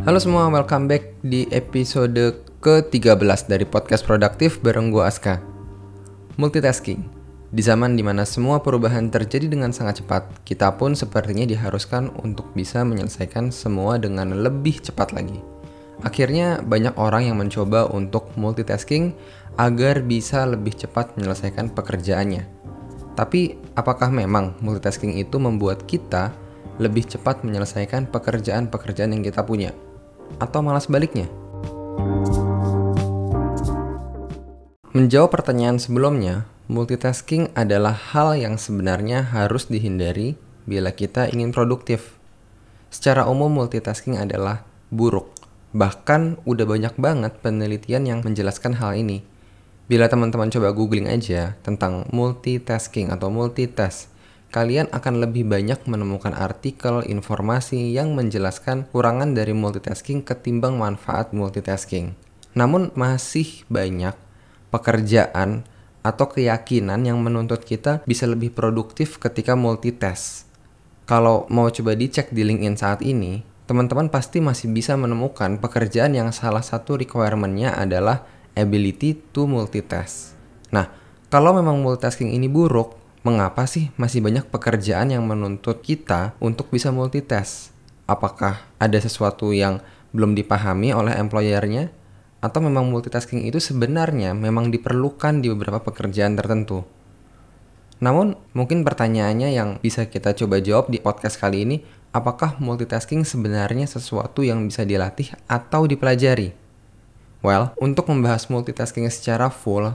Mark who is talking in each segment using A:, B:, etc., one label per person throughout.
A: Halo semua, welcome back di episode ke-13 dari podcast produktif bareng gue Aska. Multitasking. Di zaman di mana semua perubahan terjadi dengan sangat cepat, kita pun sepertinya diharuskan untuk bisa menyelesaikan semua dengan lebih cepat lagi. Akhirnya banyak orang yang mencoba untuk multitasking agar bisa lebih cepat menyelesaikan pekerjaannya. Tapi apakah memang multitasking itu membuat kita lebih cepat menyelesaikan pekerjaan-pekerjaan yang kita punya? Atau malah sebaliknya? Menjawab pertanyaan sebelumnya, multitasking adalah hal yang sebenarnya harus dihindari bila kita ingin produktif. Secara umum multitasking adalah buruk. Bahkan udah banyak banget penelitian yang menjelaskan hal ini. Bila teman-teman coba googling aja tentang multitasking atau multitask, kalian akan lebih banyak menemukan artikel informasi yang menjelaskan kurangan dari multitasking ketimbang manfaat multitasking. Namun masih banyak pekerjaan atau keyakinan yang menuntut kita bisa lebih produktif ketika multitask. Kalau mau coba dicek di LinkedIn saat ini, teman-teman pasti masih bisa menemukan pekerjaan yang salah satu requirement-nya adalah ability to multitask. Nah, kalau memang multitasking ini buruk, mengapa sih masih banyak pekerjaan yang menuntut kita untuk bisa multitask? Apakah ada sesuatu yang belum dipahami oleh employernya? Atau memang multitasking itu sebenarnya memang diperlukan di beberapa pekerjaan tertentu? Namun, mungkin pertanyaannya yang bisa kita coba jawab di podcast kali ini, apakah multitasking sebenarnya sesuatu yang bisa dilatih atau dipelajari? Well, untuk membahas multitasking secara full,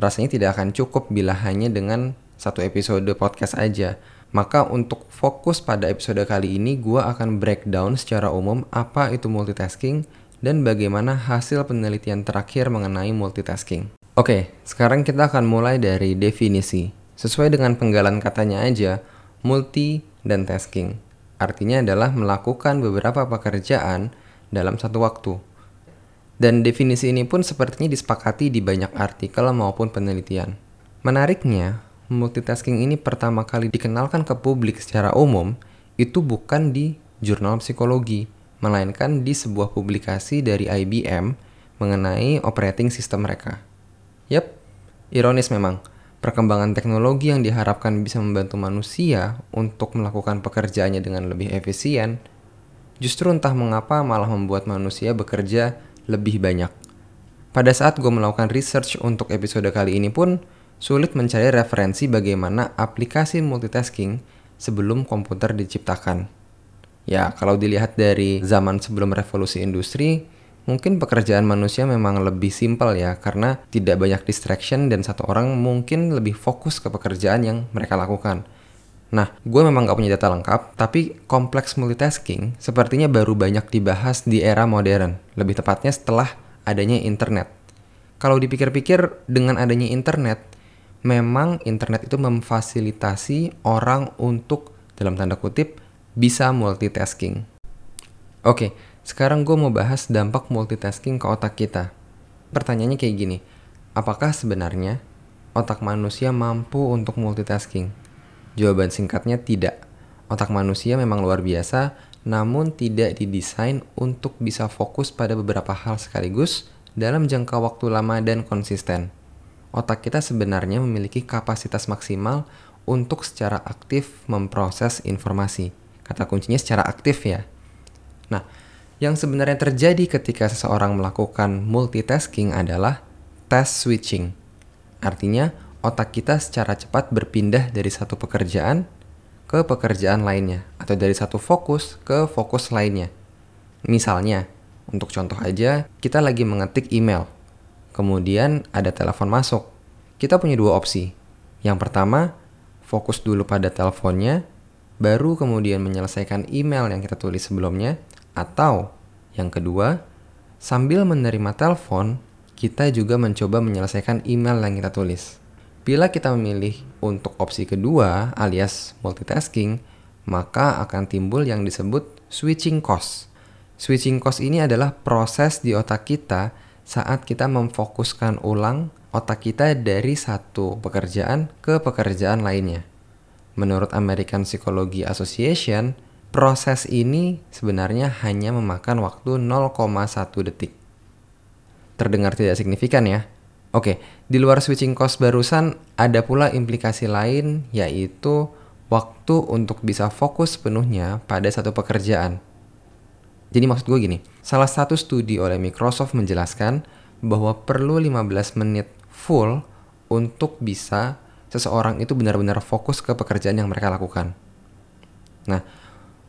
A: rasanya tidak akan cukup bila hanya dengan satu episode podcast aja. Maka untuk fokus pada episode kali ini, gue akan breakdown secara umum apa itu multitasking dan bagaimana hasil penelitian terakhir mengenai multitasking. Oke, sekarang kita akan mulai dari definisi. Sesuai dengan penggalan katanya aja, multi dan tasking. Artinya adalah melakukan beberapa pekerjaan dalam satu waktu. Dan definisi ini pun sepertinya disepakati di banyak artikel maupun penelitian. Menariknya, multitasking ini pertama kali dikenalkan ke publik secara umum itu bukan di jurnal psikologi, melainkan di sebuah publikasi dari IBM mengenai operating system mereka. Yap, ironis memang. Perkembangan teknologi yang diharapkan bisa membantu manusia untuk melakukan pekerjaannya dengan lebih efisien, justru entah mengapa malah membuat manusia bekerja lebih banyak. Pada saat gue melakukan research untuk episode kali ini pun, sulit mencari referensi bagaimana aplikasi multitasking sebelum komputer diciptakan. Ya, kalau dilihat dari zaman sebelum revolusi industri, mungkin pekerjaan manusia memang lebih simpel ya, karena tidak banyak distraction dan satu orang mungkin lebih fokus ke pekerjaan yang mereka lakukan. Nah, gue memang gak punya data lengkap, tapi kompleks multitasking sepertinya baru banyak dibahas di era modern, lebih tepatnya setelah adanya internet. Kalau dipikir-pikir, dengan adanya internet, memang internet itu memfasilitasi orang untuk dalam tanda kutip bisa multitasking. Oke, sekarang gue mau bahas dampak multitasking ke otak kita. Pertanyaannya kayak gini, apakah sebenarnya otak manusia mampu untuk multitasking? Jawaban singkatnya tidak. Otak manusia memang luar biasa, namun tidak didesain untuk bisa fokus pada beberapa hal sekaligus dalam jangka waktu lama dan konsisten otak kita sebenarnya memiliki kapasitas maksimal untuk secara aktif memproses informasi. Kata kuncinya secara aktif ya. Nah, yang sebenarnya terjadi ketika seseorang melakukan multitasking adalah task switching. Artinya, otak kita secara cepat berpindah dari satu pekerjaan ke pekerjaan lainnya atau dari satu fokus ke fokus lainnya. Misalnya, untuk contoh aja, kita lagi mengetik email kemudian ada telepon masuk. Kita punya dua opsi. Yang pertama, fokus dulu pada teleponnya, baru kemudian menyelesaikan email yang kita tulis sebelumnya, atau yang kedua, sambil menerima telepon, kita juga mencoba menyelesaikan email yang kita tulis. Bila kita memilih untuk opsi kedua alias multitasking, maka akan timbul yang disebut switching cost. Switching cost ini adalah proses di otak kita saat kita memfokuskan ulang otak kita dari satu pekerjaan ke pekerjaan lainnya. Menurut American Psychology Association, proses ini sebenarnya hanya memakan waktu 0,1 detik. Terdengar tidak signifikan ya? Oke, di luar switching cost barusan ada pula implikasi lain yaitu waktu untuk bisa fokus sepenuhnya pada satu pekerjaan. Jadi maksud gue gini, salah satu studi oleh Microsoft menjelaskan bahwa perlu 15 menit full untuk bisa seseorang itu benar-benar fokus ke pekerjaan yang mereka lakukan. Nah,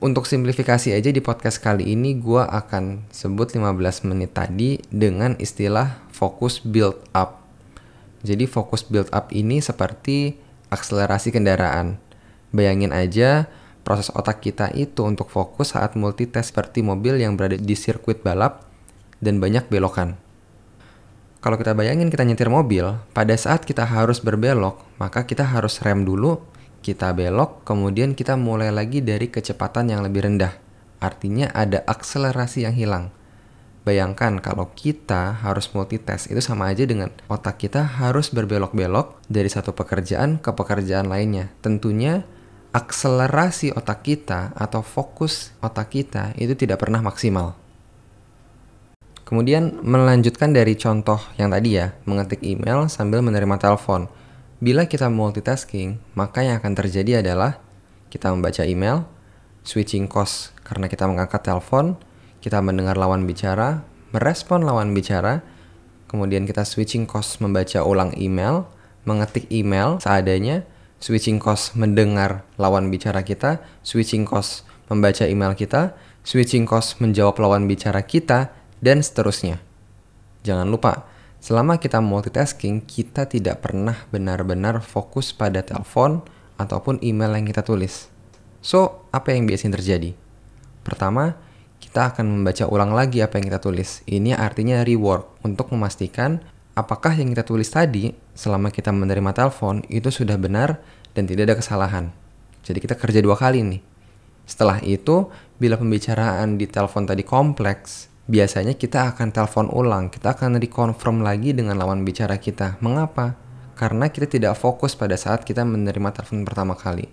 A: untuk simplifikasi aja di podcast kali ini gue akan sebut 15 menit tadi dengan istilah fokus build up. Jadi fokus build up ini seperti akselerasi kendaraan. Bayangin aja proses otak kita itu untuk fokus saat multitask seperti mobil yang berada di sirkuit balap dan banyak belokan. Kalau kita bayangin kita nyetir mobil, pada saat kita harus berbelok, maka kita harus rem dulu, kita belok, kemudian kita mulai lagi dari kecepatan yang lebih rendah. Artinya ada akselerasi yang hilang. Bayangkan kalau kita harus multitask itu sama aja dengan otak kita harus berbelok-belok dari satu pekerjaan ke pekerjaan lainnya. Tentunya akselerasi otak kita atau fokus otak kita itu tidak pernah maksimal. Kemudian melanjutkan dari contoh yang tadi ya, mengetik email sambil menerima telepon. Bila kita multitasking, maka yang akan terjadi adalah kita membaca email, switching cost karena kita mengangkat telepon, kita mendengar lawan bicara, merespon lawan bicara, kemudian kita switching cost membaca ulang email, mengetik email seadanya, switching cost mendengar lawan bicara kita, switching cost membaca email kita, switching cost menjawab lawan bicara kita, dan seterusnya. Jangan lupa, selama kita multitasking, kita tidak pernah benar-benar fokus pada telepon ataupun email yang kita tulis. So, apa yang biasanya terjadi? Pertama, kita akan membaca ulang lagi apa yang kita tulis. Ini artinya rework untuk memastikan apakah yang kita tulis tadi selama kita menerima telepon itu sudah benar dan tidak ada kesalahan. Jadi kita kerja dua kali nih. Setelah itu, bila pembicaraan di telepon tadi kompleks, biasanya kita akan telepon ulang, kita akan reconfirm lagi dengan lawan bicara kita. Mengapa? Karena kita tidak fokus pada saat kita menerima telepon pertama kali.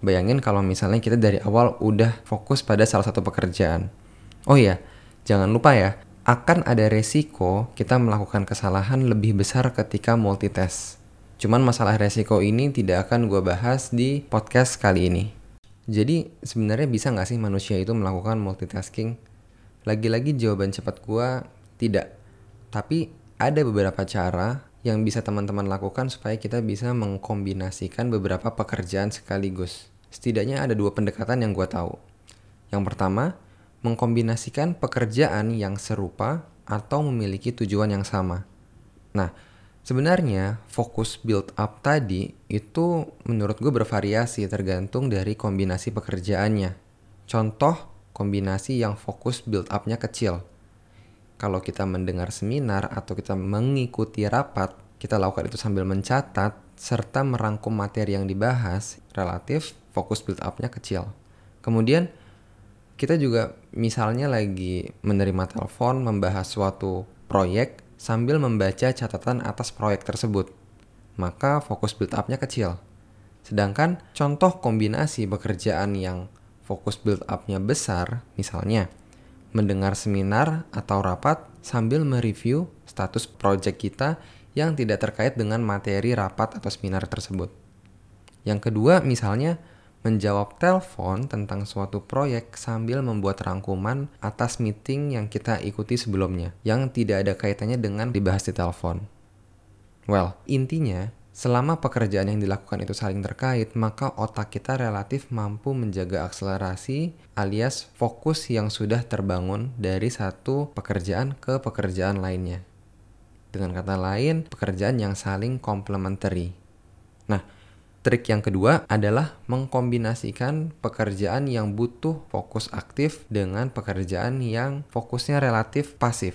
A: Bayangin kalau misalnya kita dari awal udah fokus pada salah satu pekerjaan. Oh iya, jangan lupa ya, akan ada resiko kita melakukan kesalahan lebih besar ketika multitask. Cuman masalah resiko ini tidak akan gue bahas di podcast kali ini. Jadi sebenarnya bisa nggak sih manusia itu melakukan multitasking? Lagi-lagi jawaban cepat gue tidak. Tapi ada beberapa cara yang bisa teman-teman lakukan supaya kita bisa mengkombinasikan beberapa pekerjaan sekaligus. Setidaknya ada dua pendekatan yang gue tahu. Yang pertama, mengkombinasikan pekerjaan yang serupa atau memiliki tujuan yang sama. Nah, sebenarnya fokus build up tadi itu menurut gue bervariasi tergantung dari kombinasi pekerjaannya. Contoh kombinasi yang fokus build upnya kecil. Kalau kita mendengar seminar atau kita mengikuti rapat, kita lakukan itu sambil mencatat serta merangkum materi yang dibahas relatif fokus build upnya kecil. Kemudian kita juga misalnya lagi menerima telepon membahas suatu proyek sambil membaca catatan atas proyek tersebut. Maka fokus build up-nya kecil. Sedangkan contoh kombinasi pekerjaan yang fokus build up-nya besar, misalnya mendengar seminar atau rapat sambil mereview status project kita yang tidak terkait dengan materi rapat atau seminar tersebut. Yang kedua, misalnya menjawab telepon tentang suatu proyek sambil membuat rangkuman atas meeting yang kita ikuti sebelumnya, yang tidak ada kaitannya dengan dibahas di telepon. Well, intinya, selama pekerjaan yang dilakukan itu saling terkait, maka otak kita relatif mampu menjaga akselerasi alias fokus yang sudah terbangun dari satu pekerjaan ke pekerjaan lainnya. Dengan kata lain, pekerjaan yang saling complementary. Nah, Trik yang kedua adalah mengkombinasikan pekerjaan yang butuh fokus aktif dengan pekerjaan yang fokusnya relatif pasif.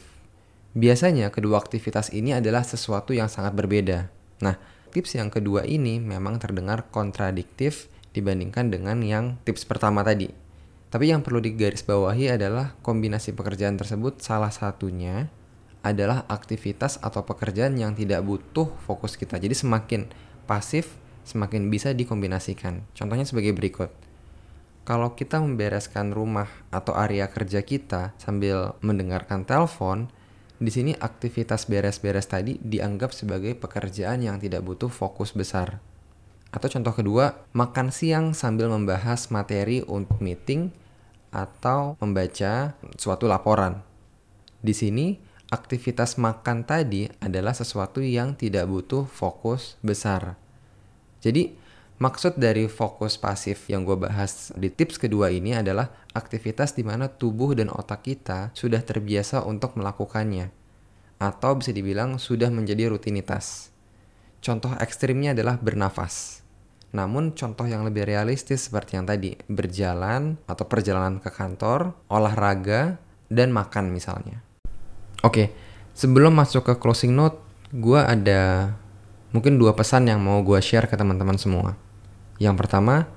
A: Biasanya kedua aktivitas ini adalah sesuatu yang sangat berbeda. Nah, tips yang kedua ini memang terdengar kontradiktif dibandingkan dengan yang tips pertama tadi. Tapi yang perlu digarisbawahi adalah kombinasi pekerjaan tersebut salah satunya adalah aktivitas atau pekerjaan yang tidak butuh fokus kita. Jadi semakin pasif semakin bisa dikombinasikan. Contohnya sebagai berikut. kalau kita membereskan rumah atau area kerja kita sambil mendengarkan telepon, di sini aktivitas beres-beres tadi dianggap sebagai pekerjaan yang tidak butuh fokus besar. Atau contoh kedua, makan siang sambil membahas materi untuk meeting atau membaca suatu laporan. Di sini, aktivitas makan tadi adalah sesuatu yang tidak butuh fokus besar. Jadi, Maksud dari fokus pasif yang gue bahas di tips kedua ini adalah aktivitas di mana tubuh dan otak kita sudah terbiasa untuk melakukannya, atau bisa dibilang sudah menjadi rutinitas. Contoh ekstrimnya adalah bernafas. Namun contoh yang lebih realistis seperti yang tadi, berjalan atau perjalanan ke kantor, olahraga, dan makan misalnya. Oke, sebelum masuk ke closing note, gue ada mungkin dua pesan yang mau gue share ke teman-teman semua. Yang pertama,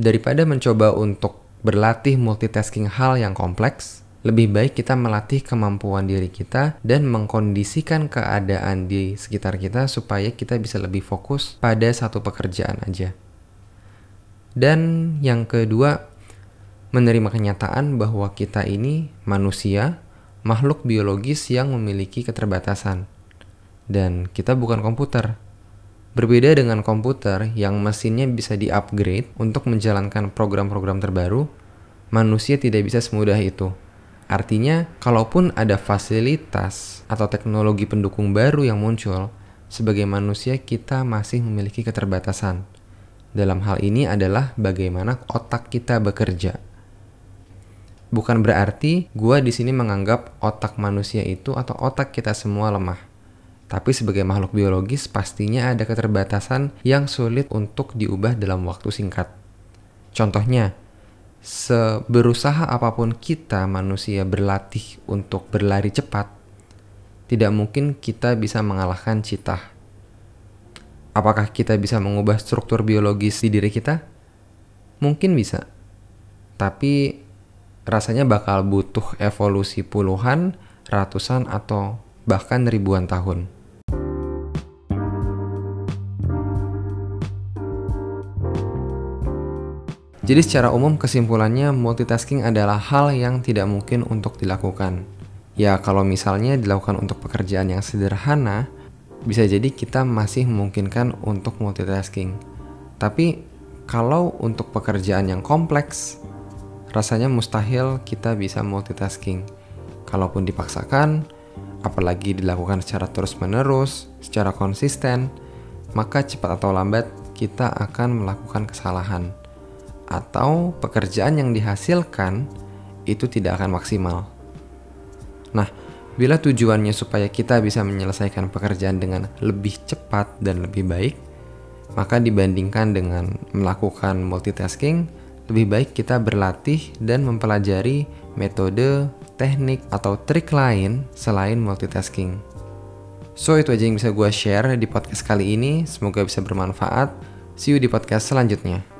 A: daripada mencoba untuk berlatih multitasking hal yang kompleks, lebih baik kita melatih kemampuan diri kita dan mengkondisikan keadaan di sekitar kita supaya kita bisa lebih fokus pada satu pekerjaan aja. Dan yang kedua, menerima kenyataan bahwa kita ini manusia, makhluk biologis yang memiliki keterbatasan. Dan kita bukan komputer Berbeda dengan komputer yang mesinnya bisa di-upgrade untuk menjalankan program-program terbaru, manusia tidak bisa semudah itu. Artinya, kalaupun ada fasilitas atau teknologi pendukung baru yang muncul, sebagai manusia kita masih memiliki keterbatasan. Dalam hal ini adalah bagaimana otak kita bekerja. Bukan berarti gua di sini menganggap otak manusia itu atau otak kita semua lemah. Tapi sebagai makhluk biologis pastinya ada keterbatasan yang sulit untuk diubah dalam waktu singkat. Contohnya, seberusaha apa pun kita manusia berlatih untuk berlari cepat, tidak mungkin kita bisa mengalahkan citah. Apakah kita bisa mengubah struktur biologis di diri kita? Mungkin bisa. Tapi rasanya bakal butuh evolusi puluhan, ratusan, atau bahkan ribuan tahun. Jadi secara umum kesimpulannya multitasking adalah hal yang tidak mungkin untuk dilakukan. Ya kalau misalnya dilakukan untuk pekerjaan yang sederhana, bisa jadi kita masih memungkinkan untuk multitasking. Tapi kalau untuk pekerjaan yang kompleks, rasanya mustahil kita bisa multitasking. Kalaupun dipaksakan, apalagi dilakukan secara terus-menerus, secara konsisten, maka cepat atau lambat kita akan melakukan kesalahan atau pekerjaan yang dihasilkan itu tidak akan maksimal. Nah, bila tujuannya supaya kita bisa menyelesaikan pekerjaan dengan lebih cepat dan lebih baik, maka dibandingkan dengan melakukan multitasking, lebih baik kita berlatih dan mempelajari metode, teknik, atau trik lain selain multitasking. So, itu aja yang bisa gue share di podcast kali ini. Semoga bisa bermanfaat. See you di podcast selanjutnya.